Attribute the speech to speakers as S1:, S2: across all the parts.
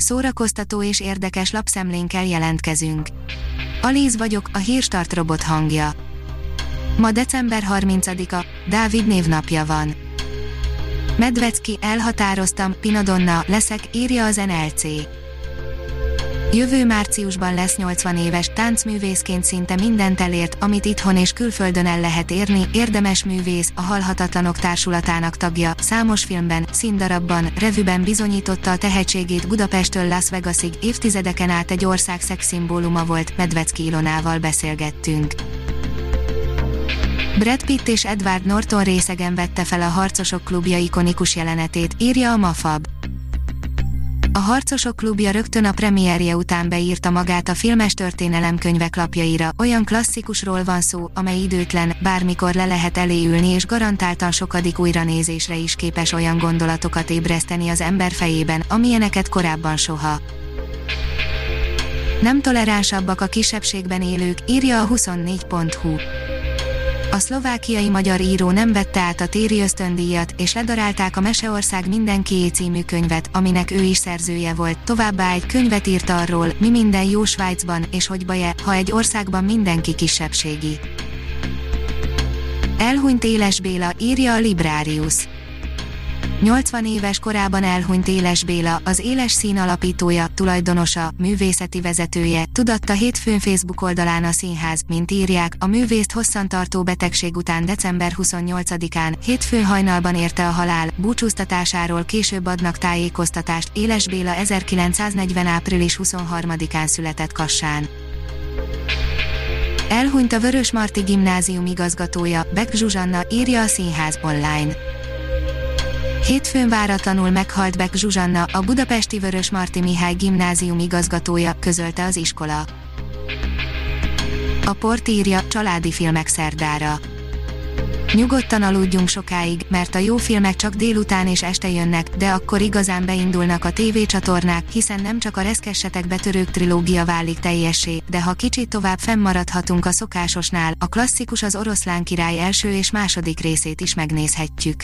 S1: szórakoztató és érdekes lapszemlénkkel jelentkezünk. Alíz vagyok, a hírstart robot hangja. Ma december 30-a, Dávid névnapja van. Medvecki, elhatároztam, Pinadonna, leszek, írja az NLC. Jövő márciusban lesz 80 éves, táncművészként szinte mindent elért, amit itthon és külföldön el lehet érni, érdemes művész, a Halhatatlanok Társulatának tagja, számos filmben, színdarabban, revűben bizonyította a tehetségét Budapesttől Las Vegasig, évtizedeken át egy ország szexszimbóluma volt, Medvecki Ilonával beszélgettünk. Brad Pitt és Edward Norton részegen vette fel a Harcosok klubja ikonikus jelenetét, írja a Mafab. A Harcosok klubja rögtön a premierje után beírta magát a filmes történelemkönyvek lapjaira, olyan klasszikusról van szó, amely időtlen, bármikor le lehet elé ülni és garantáltan sokadik újranézésre is képes olyan gondolatokat ébreszteni az ember fejében, amilyeneket korábban soha. Nem toleránsabbak a kisebbségben élők, írja a 24.hu. A szlovákiai magyar író nem vette át a téri ösztöndíjat, és ledarálták a Meseország mindenkié című könyvet, aminek ő is szerzője volt. Továbbá egy könyvet írt arról, mi minden jó Svájcban, és hogy baj ha egy országban mindenki kisebbségi. Elhunyt Éles Béla, írja a Librarius. 80 éves korában elhunyt Éles Béla, az Éles Szín alapítója, tulajdonosa, művészeti vezetője, tudatta hétfőn Facebook oldalán a színház, mint írják, a művészt hosszantartó betegség után december 28-án, hétfőn hajnalban érte a halál, búcsúztatásáról később adnak tájékoztatást, Éles Béla 1940. április 23-án született Kassán. Elhunyt a Vörös Marti Gimnázium igazgatója, Beck Zsuzsanna, írja a színház online. Hétfőn váratlanul meghalt Beck Zsuzsanna, a budapesti Vörös Marti Mihály gimnázium igazgatója, közölte az iskola. A port írja, családi filmek szerdára. Nyugodtan aludjunk sokáig, mert a jó filmek csak délután és este jönnek, de akkor igazán beindulnak a tévécsatornák, hiszen nem csak a reszkessetek betörők trilógia válik teljessé, de ha kicsit tovább fennmaradhatunk a szokásosnál, a klasszikus az oroszlán király első és második részét is megnézhetjük.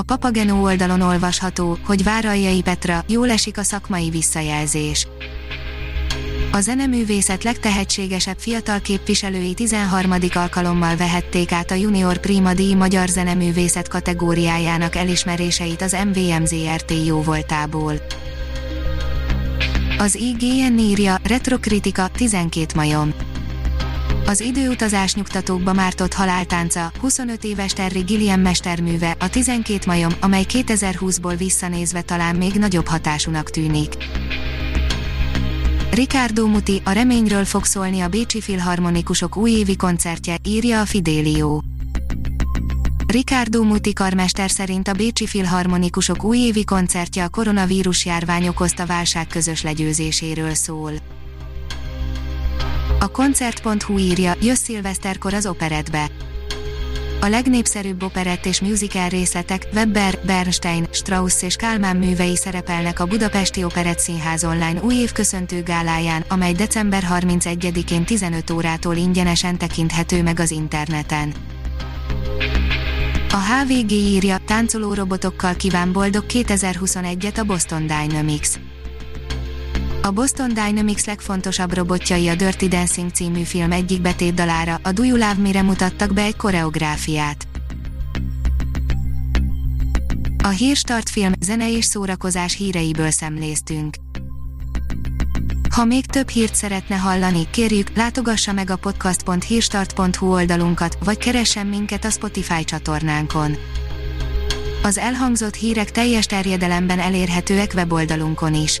S1: A Papageno oldalon olvasható, hogy Váraljai Petra, jól esik a szakmai visszajelzés. A zeneművészet legtehetségesebb fiatal képviselői 13. alkalommal vehették át a Junior Prima díj magyar zeneművészet kategóriájának elismeréseit az MVMZRT jó voltából. Az IGN írja, retrokritika, 12 majom. Az időutazás nyugtatókba mártott haláltánca, 25 éves Terry Gilliam mesterműve, a 12 majom, amely 2020-ból visszanézve talán még nagyobb hatásúnak tűnik. Ricardo Muti, a reményről fog szólni a Bécsi Filharmonikusok újévi koncertje, írja a Fidelio. Ricardo Muti karmester szerint a Bécsi Filharmonikusok újévi koncertje a koronavírus járvány okozta válság közös legyőzéséről szól. A koncert.hu írja, jössz szilveszterkor az operetbe. A legnépszerűbb operett és musical részletek Webber, Bernstein, Strauss és Kálmán művei szerepelnek a Budapesti Operett Színház online új köszöntő gáláján, amely december 31-én 15 órától ingyenesen tekinthető meg az interneten. A HVG írja, táncoló robotokkal kíván boldog 2021-et a Boston Dynamics. A Boston Dynamics legfontosabb robotjai a Dirty Dancing című film egyik betétdalára, a Do You Love Me-re mutattak be egy koreográfiát. A Hírstart film, zene és szórakozás híreiből szemléztünk. Ha még több hírt szeretne hallani, kérjük, látogassa meg a podcast.hírstart.hu oldalunkat, vagy keressen minket a Spotify csatornánkon. Az elhangzott hírek teljes terjedelemben elérhetőek weboldalunkon is.